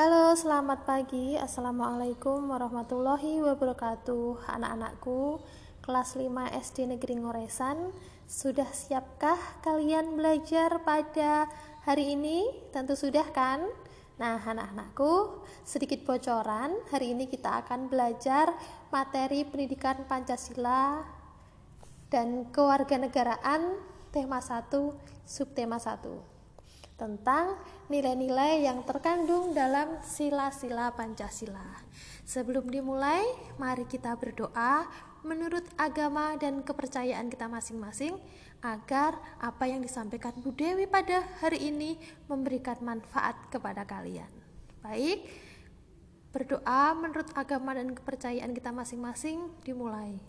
Halo, selamat pagi. Assalamualaikum warahmatullahi wabarakatuh. Anak-anakku, kelas 5 SD Negeri Ngoresan, sudah siapkah kalian belajar pada hari ini? Tentu sudah kan? Nah, anak-anakku, sedikit bocoran. Hari ini kita akan belajar materi pendidikan Pancasila dan kewarganegaraan tema 1, subtema 1 tentang nilai-nilai yang terkandung dalam sila-sila Pancasila. Sebelum dimulai, mari kita berdoa menurut agama dan kepercayaan kita masing-masing agar apa yang disampaikan Bu Dewi pada hari ini memberikan manfaat kepada kalian. Baik, berdoa menurut agama dan kepercayaan kita masing-masing dimulai.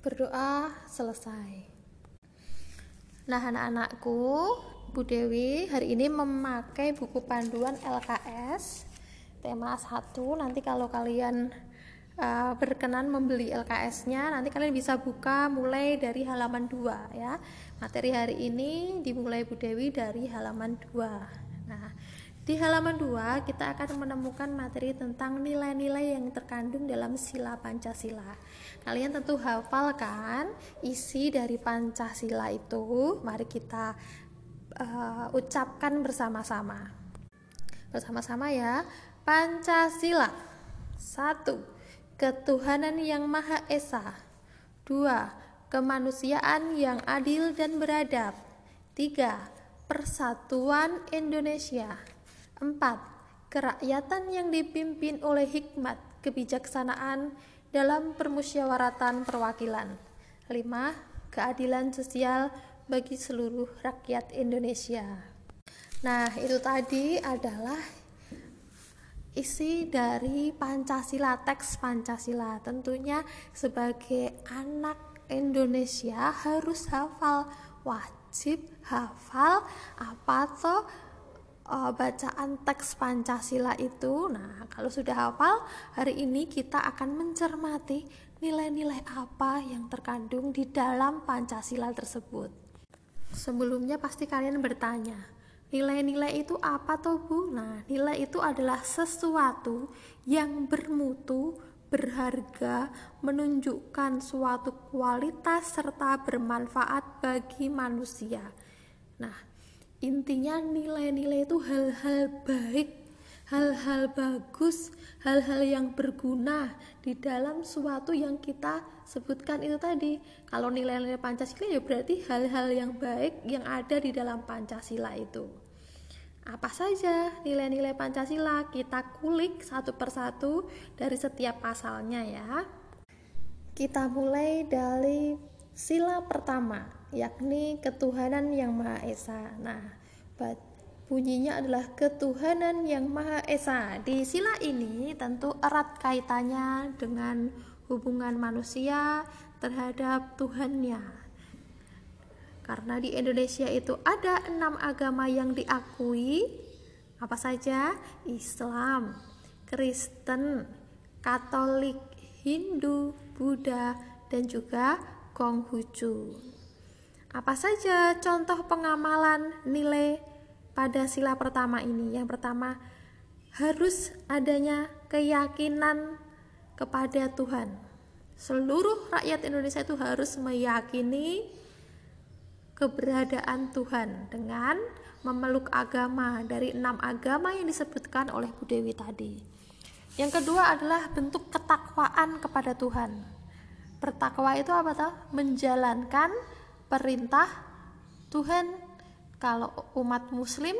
Berdoa selesai. Nah, anak-anakku, Bu Dewi hari ini memakai buku panduan LKS tema 1. Nanti kalau kalian uh, berkenan membeli LKS-nya, nanti kalian bisa buka mulai dari halaman 2 ya. Materi hari ini dimulai Bu Dewi dari halaman 2. Di halaman 2 kita akan menemukan materi tentang nilai-nilai yang terkandung dalam sila Pancasila. Kalian tentu hafal kan isi dari Pancasila itu? Mari kita uh, ucapkan bersama-sama. Bersama-sama ya. Pancasila. Satu, ketuhanan yang Maha Esa. Dua, kemanusiaan yang adil dan beradab. Tiga, persatuan Indonesia. 4. Kerakyatan yang dipimpin oleh hikmat, kebijaksanaan dalam permusyawaratan perwakilan. 5. Keadilan sosial bagi seluruh rakyat Indonesia. Nah, itu tadi adalah isi dari Pancasila, teks Pancasila. Tentunya sebagai anak Indonesia harus hafal, wajib hafal apa tuh uh, bacaan teks Pancasila itu. Nah, kalau sudah hafal, hari ini kita akan mencermati nilai-nilai apa yang terkandung di dalam Pancasila tersebut. Sebelumnya pasti kalian bertanya, nilai-nilai itu apa toh Bu? Nah, nilai itu adalah sesuatu yang bermutu, berharga, menunjukkan suatu kualitas serta bermanfaat bagi manusia. Nah, intinya nilai-nilai itu hal-hal baik hal-hal bagus hal-hal yang berguna di dalam suatu yang kita sebutkan itu tadi. Kalau nilai-nilai Pancasila ya berarti hal-hal yang baik yang ada di dalam Pancasila itu. Apa saja nilai-nilai Pancasila? Kita kulik satu persatu dari setiap pasalnya ya. Kita mulai dari sila pertama yakni ketuhanan yang Maha Esa. Nah, bunyinya adalah ketuhanan yang Maha Esa. Di sila ini tentu erat kaitannya dengan hubungan manusia terhadap Tuhannya. Karena di Indonesia itu ada enam agama yang diakui, apa saja? Islam, Kristen, Katolik, Hindu, Buddha, dan juga Konghucu. Apa saja contoh pengamalan nilai pada sila pertama ini? Yang pertama, harus adanya keyakinan kepada Tuhan. Seluruh rakyat Indonesia itu harus meyakini keberadaan Tuhan dengan memeluk agama dari enam agama yang disebutkan oleh Bu Dewi tadi. Yang kedua adalah bentuk ketakwaan kepada Tuhan. Bertakwa itu apa toh? Menjalankan perintah Tuhan. Kalau umat muslim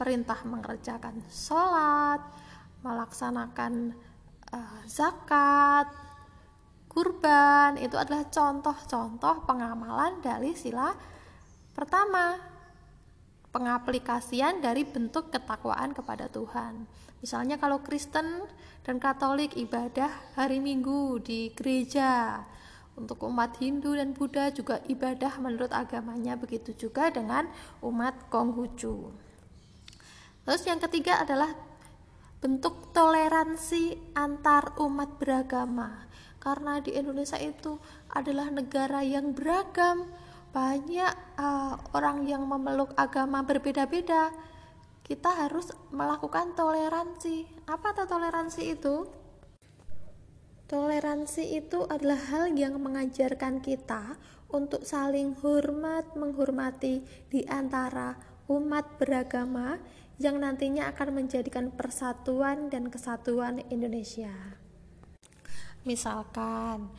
perintah mengerjakan sholat melaksanakan uh, zakat kurban itu adalah contoh-contoh pengamalan dari sila pertama. Pengaplikasian dari bentuk ketakwaan kepada Tuhan. Misalnya kalau Kristen dan Katolik ibadah hari Minggu di gereja untuk umat Hindu dan Buddha juga ibadah menurut agamanya begitu juga dengan umat Konghucu. Terus yang ketiga adalah bentuk toleransi antar umat beragama. karena di Indonesia itu adalah negara yang beragam banyak uh, orang yang memeluk agama berbeda-beda kita harus melakukan toleransi apa tuh toleransi itu toleransi itu adalah hal yang mengajarkan kita untuk saling hormat menghormati di antara umat beragama yang nantinya akan menjadikan persatuan dan kesatuan Indonesia. Misalkan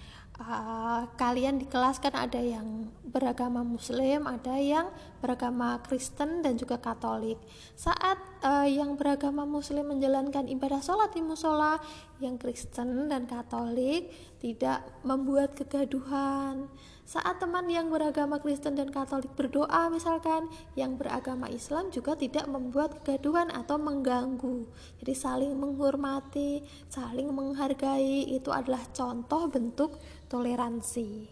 uh, kalian di kelas kan ada yang beragama Muslim, ada yang beragama Kristen dan juga Katolik. Saat uh, yang beragama Muslim menjalankan ibadah sholat di musola, yang Kristen dan Katolik tidak membuat kegaduhan saat teman yang beragama Kristen dan Katolik berdoa misalkan yang beragama Islam juga tidak membuat kegaduhan atau mengganggu. Jadi saling menghormati saling menghargai itu adalah contoh bentuk toleransi.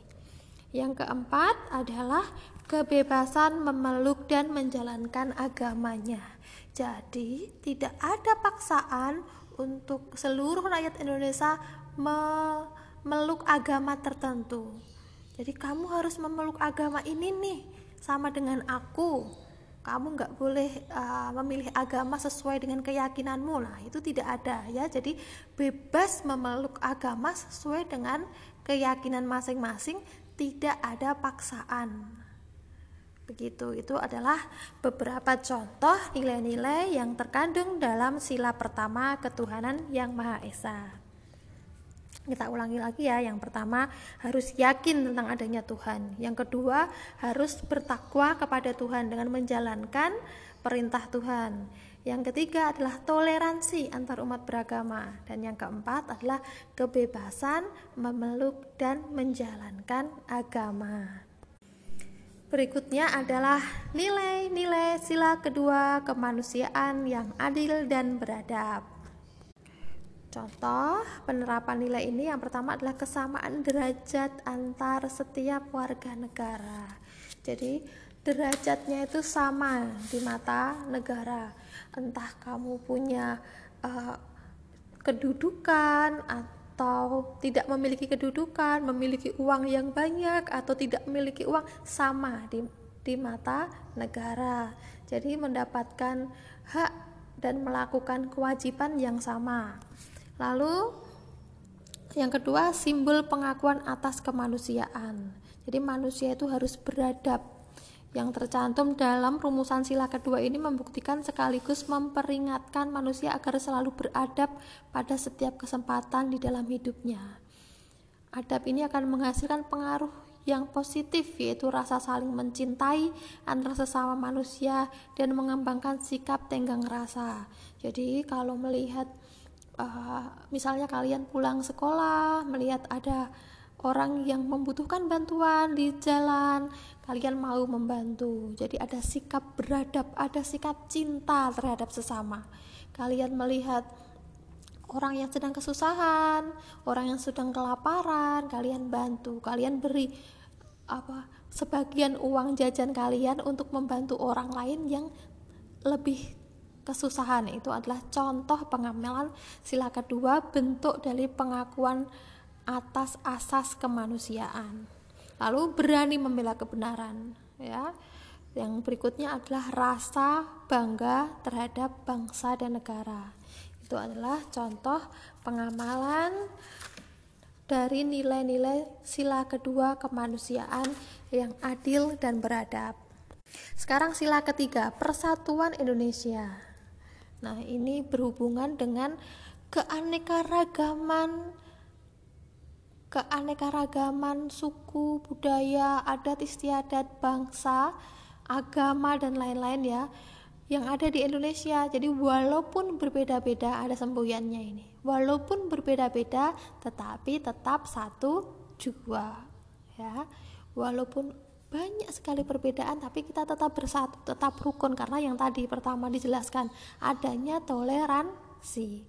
Yang keempat adalah kebebasan memeluk dan menjalankan agamanya. Jadi tidak ada paksaan untuk seluruh rakyat Indonesia memeluk agama tertentu jadi kamu harus memeluk agama ini nih sama dengan aku. Kamu nggak boleh uh, memilih agama sesuai dengan keyakinanmu. Lah itu tidak ada ya. Jadi bebas memeluk agama sesuai dengan keyakinan masing-masing tidak ada paksaan. Begitu. Itu adalah beberapa contoh nilai-nilai yang terkandung dalam sila pertama ketuhanan yang maha esa kita ulangi lagi ya. Yang pertama, harus yakin tentang adanya Tuhan. Yang kedua, harus bertakwa kepada Tuhan dengan menjalankan perintah Tuhan. Yang ketiga adalah toleransi antar umat beragama dan yang keempat adalah kebebasan memeluk dan menjalankan agama. Berikutnya adalah nilai-nilai sila kedua kemanusiaan yang adil dan beradab. Contoh penerapan nilai ini yang pertama adalah kesamaan derajat antar setiap warga negara. Jadi derajatnya itu sama di mata negara. Entah kamu punya uh, kedudukan atau tidak memiliki kedudukan, memiliki uang yang banyak atau tidak memiliki uang sama di di mata negara. Jadi mendapatkan hak dan melakukan kewajiban yang sama. Lalu yang kedua simbol pengakuan atas kemanusiaan. Jadi manusia itu harus beradab. Yang tercantum dalam rumusan sila kedua ini membuktikan sekaligus memperingatkan manusia agar selalu beradab pada setiap kesempatan di dalam hidupnya. Adab ini akan menghasilkan pengaruh yang positif yaitu rasa saling mencintai antara sesama manusia dan mengembangkan sikap tenggang rasa. Jadi kalau melihat uh, misalnya kalian pulang sekolah melihat ada orang yang membutuhkan bantuan di jalan kalian mau membantu. Jadi ada sikap beradab ada sikap cinta terhadap sesama. Kalian melihat orang yang sedang kesusahan orang yang sedang kelaparan kalian bantu. Kalian beri apa sebagian uang jajan kalian untuk membantu orang lain yang lebih kesusahan itu adalah contoh pengamalan sila kedua bentuk dari pengakuan atas asas kemanusiaan lalu berani membela kebenaran ya yang berikutnya adalah rasa bangga terhadap bangsa dan negara itu adalah contoh pengamalan dari nilai-nilai sila kedua kemanusiaan yang adil dan beradab. Sekarang sila ketiga, persatuan Indonesia. Nah, ini berhubungan dengan keanekaragaman keanekaragaman suku, budaya, adat istiadat, bangsa, agama dan lain-lain ya yang ada di Indonesia. Jadi walaupun berbeda-beda ada semboyannya ini. Walaupun berbeda-beda tetapi tetap satu jua ya. Walaupun banyak sekali perbedaan tapi kita tetap bersatu tetap rukun karena yang tadi pertama dijelaskan adanya toleransi.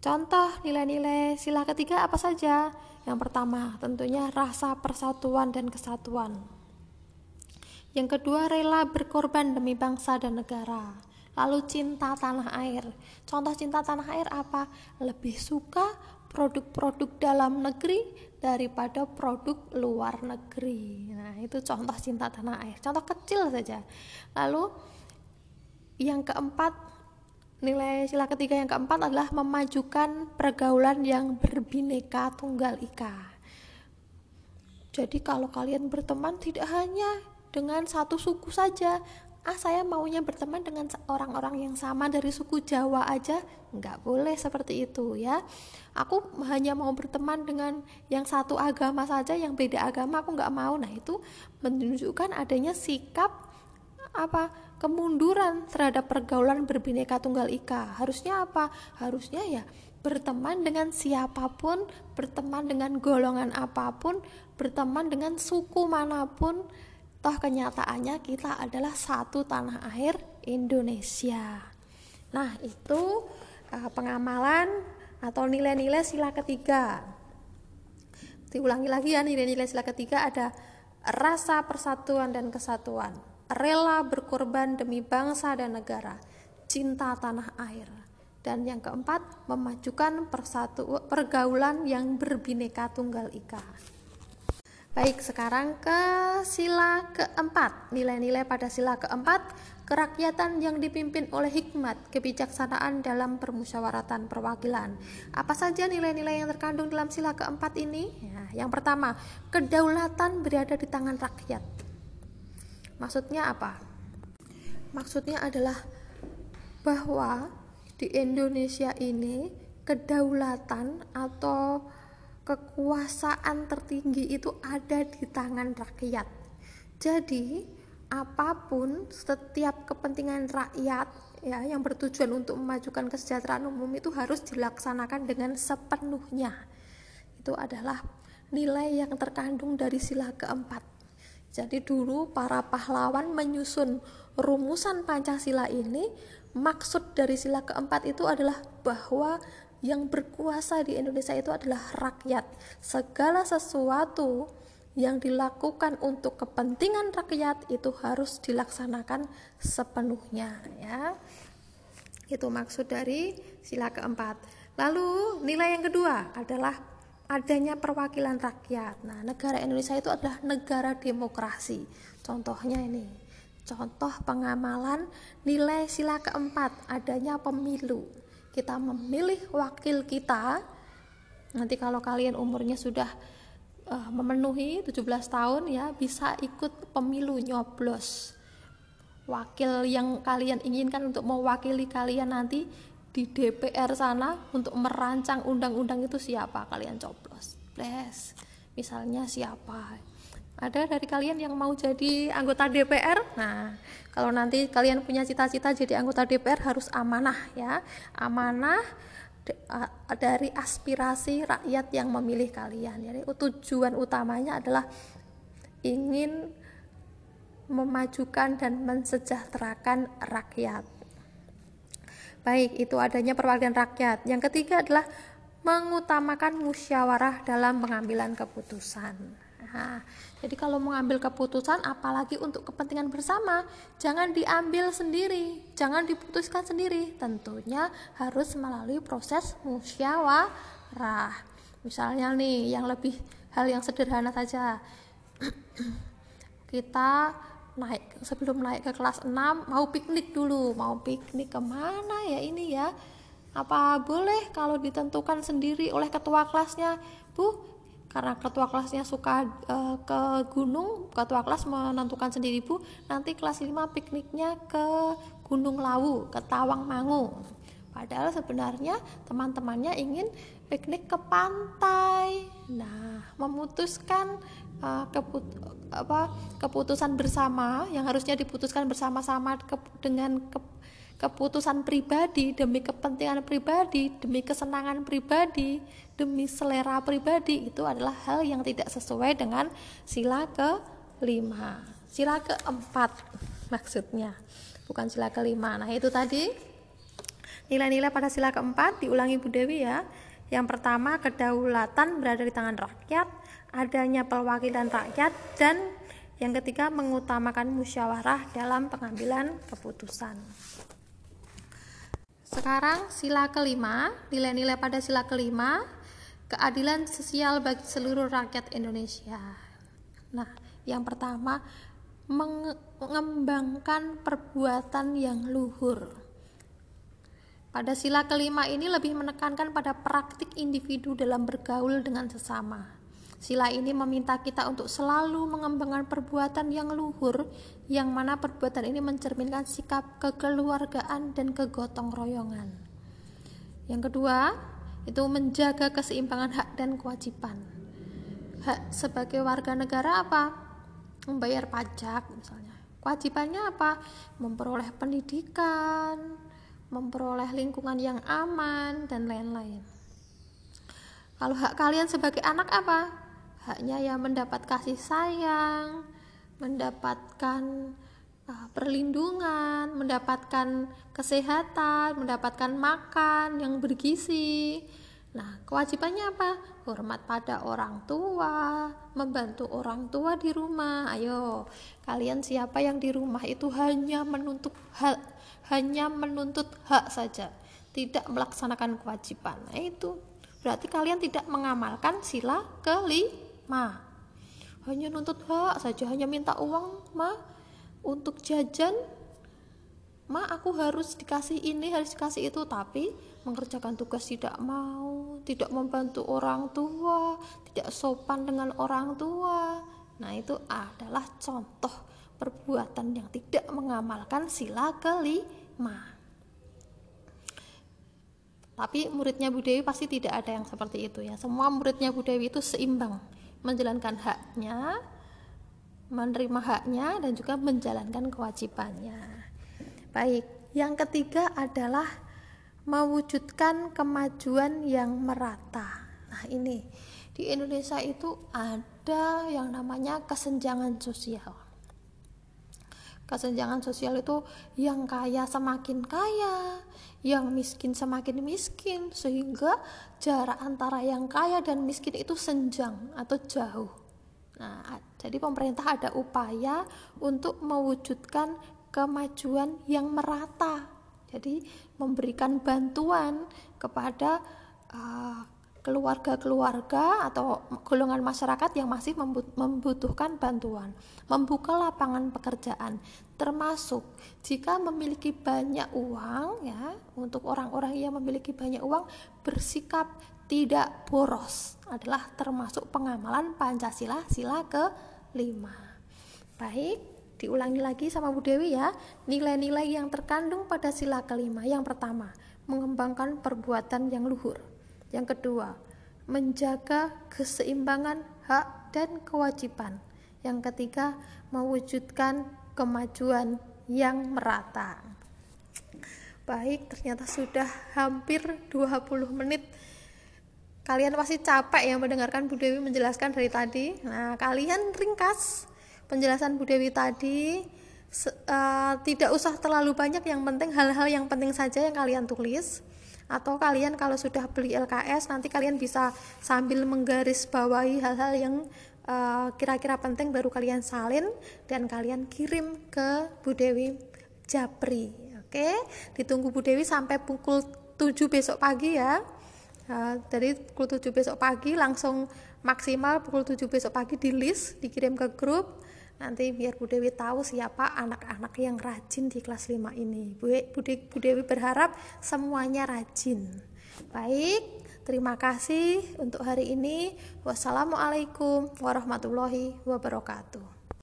Contoh nilai-nilai sila ketiga apa saja? Yang pertama tentunya rasa persatuan dan kesatuan. Yang kedua rela berkorban demi bangsa dan negara. Lalu cinta tanah air. Contoh cinta tanah air apa? Lebih suka produk-produk dalam negeri daripada produk luar negeri. Nah, itu contoh cinta tanah air. Contoh kecil saja. Lalu yang keempat nilai sila ketiga yang keempat adalah memajukan pergaulan yang berbineka tunggal ika. Jadi kalau kalian berteman tidak hanya dengan satu suku saja, ah saya maunya berteman dengan orang-orang yang sama dari suku Jawa aja. Nggak boleh seperti itu ya. Aku hanya mau berteman dengan yang satu agama saja yang beda agama aku nggak mau. Nah itu menunjukkan adanya sikap apa kemunduran terhadap pergaulan berbineka tunggal ika. Harusnya apa? Harusnya ya berteman dengan siapa pun berteman dengan golongan apa pun berteman dengan suku mana pun toh kenyataannya kita adalah satu tanah air Indonesia. Nah, itu uh, pengamalan atau nilai-nilai sila ketiga. Diulangi lagi ya, nilai-nilai sila ketiga ada rasa persatuan dan kesatuan, rela berkorban demi bangsa dan negara, cinta tanah air. Dan yang keempat, memajukan persatu pergaulan yang berbineka tunggal ika. Baik, sekarang ke sila keempat. Nilai-nilai pada sila keempat, kerakyatan yang dipimpin oleh hikmat, kebijaksanaan dalam permusyawaratan perwakilan. Apa saja nilai-nilai yang terkandung dalam sila keempat ini? Ya, yang pertama, kedaulatan berada di tangan rakyat. Maksudnya apa? Maksudnya adalah bahwa di Indonesia ini kedaulatan atau kekuasaan tertinggi itu ada di tangan rakyat. Jadi, apa pun setiap kepentingan rakyat ya yang bertujuan untuk memajukan kesejahteraan umum itu harus dilaksanakan dengan sepenuhnya. Itu adalah nilai yang terkandung dari sila keempat. Jadi dulu para pahlawan menyusun rumusan Pancasila ini maksud dari sila keempat itu adalah bahwa yang berkuasa di Indonesia itu adalah rakyat. Segala sesuatu yang dilakukan untuk kepentingan rakyat itu harus dilaksanakan sepenuhnya ya. Itu maksud dari sila keempat. Lalu nilai yang kedua adalah adanya perwakilan rakyat. Nah, negara Indonesia itu adalah negara demokrasi. Contohnya ini. Contoh pengamalan nilai sila keempat adanya pemilu kita memilih wakil kita nanti kalau kalian umurnya sudah uh, memenuhi 17 tahun ya bisa ikut pemilu nyoblos. Wakil yang kalian inginkan untuk mewakili kalian nanti di DPR sana untuk merancang undang-undang itu siapa kalian coblos. Bless misalnya siapa ada dari kalian yang mau jadi anggota DPR? Nah, kalau nanti kalian punya cita-cita jadi anggota DPR harus amanah ya. Amanah dari aspirasi rakyat yang memilih kalian. Jadi tujuan utamanya adalah ingin memajukan dan mensejahterakan rakyat. Baik, itu adanya perwakilan rakyat. Yang ketiga adalah mengutamakan musyawarah dalam pengambilan keputusan. Nah, jadi kalau mengambil keputusan apalagi untuk kepentingan bersama, jangan diambil sendiri, jangan diputuskan sendiri. Tentunya harus melalui proses musyawarah. Misalnya nih, yang lebih hal yang sederhana saja. Kita naik sebelum naik ke kelas 6 mau piknik dulu, mau piknik ke mana ya ini ya? Apa boleh kalau ditentukan sendiri oleh ketua kelasnya, Bu? Karena ketua kelasnya suka uh, ke gunung ketua kelas menentukan sendiri bu nanti kelas 5 pikniknya ke Gunung Lawu ke Tawang Mangu. Padahal sebenarnya teman-temannya ingin piknik ke pantai. Nah memutuskan uh, keput apa keputusan bersama yang harusnya diputuskan bersama-sama ke dengan ke keputusan pribadi demi kepentingan pribadi demi kesenangan pribadi demi selera pribadi itu adalah hal yang tidak sesuai dengan sila kelima. Sila keempat maksudnya bukan sila kelima. Nah itu tadi nilai-nilai pada sila keempat diulangi Bu Dewi ya. Yang pertama kedaulatan berada di tangan rakyat adanya perwakilan rakyat dan yang ketiga mengutamakan musyawarah dalam pengambilan keputusan sekarang sila kelima, nilai-nilai pada sila kelima keadilan sosial bagi seluruh rakyat Indonesia. Nah, yang pertama mengembangkan perbuatan yang luhur. Pada sila kelima ini lebih menekankan pada praktik individu dalam bergaul dengan sesama. Sila ini meminta kita untuk selalu mengembangkan perbuatan yang luhur, yang mana perbuatan ini mencerminkan sikap kekeluargaan dan kegotong royongan. Yang kedua, itu menjaga keseimbangan hak dan kewajiban. Hak sebagai warga negara apa? Membayar pajak misalnya. Kewajibannya apa? Memperoleh pendidikan, memperoleh lingkungan yang aman dan lain-lain. Kalau hak kalian sebagai anak apa? Haknya ya mendapat kasih sayang, mendapatkan uh, perlindungan, mendapatkan kesehatan, mendapatkan makan yang bergizi. Nah, kewajibannya apa? Hormat pada orang tua, membantu orang tua di rumah. Ayo, kalian siapa yang di rumah itu hanya menuntut hak, hanya menuntut hak saja, tidak melaksanakan kewajiban. Nah, itu berarti kalian tidak mengamalkan sila kelima ma hanya nuntut hak saja hanya minta uang ma. Untuk jajan ma aku harus dikasih ini harus dikasih itu. Tapi mengerjakan tugas tidak mau tidak membantu orang tua tidak sopan dengan orang tua. Nah itu adalah contoh perbuatan yang tidak mengamalkan sila kelima tapi muridnya Bu Dewi pasti tidak ada yang seperti itu ya. Semua muridnya Bu Dewi itu seimbang menjalankan haknya, menerima haknya dan juga menjalankan kewajibannya. Baik, yang ketiga adalah mewujudkan kemajuan yang merata. Nah, ini di Indonesia itu ada yang namanya kesenjangan sosial kesenjangan sosial itu yang kaya semakin kaya, yang miskin semakin miskin, sehingga jarak antara yang kaya dan miskin itu senjang atau jauh. Nah, jadi pemerintah ada upaya untuk mewujudkan kemajuan yang merata. Jadi memberikan bantuan kepada uh, keluarga-keluarga atau golongan masyarakat yang masih membutuhkan bantuan, membuka lapangan pekerjaan, termasuk jika memiliki banyak uang ya, untuk orang-orang yang memiliki banyak uang bersikap tidak boros adalah termasuk pengamalan Pancasila sila ke-5. Baik, diulangi lagi sama Bu Dewi ya. Nilai-nilai yang terkandung pada sila kelima. Yang pertama, mengembangkan perbuatan yang luhur. Yang kedua, menjaga keseimbangan hak dan kewajiban. Yang ketiga, mewujudkan kemajuan yang merata. Baik, ternyata sudah hampir 20 menit. Kalian pasti capek ya mendengarkan Bu Dewi menjelaskan dari tadi. Nah, kalian ringkas penjelasan Bu Dewi tadi. uh, tidak usah terlalu banyak, yang penting hal-hal yang penting saja yang kalian tulis atau kalian kalau sudah beli LKS nanti kalian bisa sambil menggaris bawahi hal-hal yang uh, kira-kira penting baru kalian salin dan kalian kirim ke Bu Dewi Japri. Oke? Ditunggu Bu Dewi sampai pukul 7 besok pagi ya. Uh, dari pukul 7 besok pagi langsung maksimal pukul 7 besok pagi di list dikirim ke grup nanti biar Bu Dewi tahu siapa anak-anak yang rajin di kelas 5 ini. Bu, Bu, Bu Dewi berharap semuanya rajin. Baik terima kasih untuk hari ini. Wassalamualaikum warahmatullahi wabarakatuh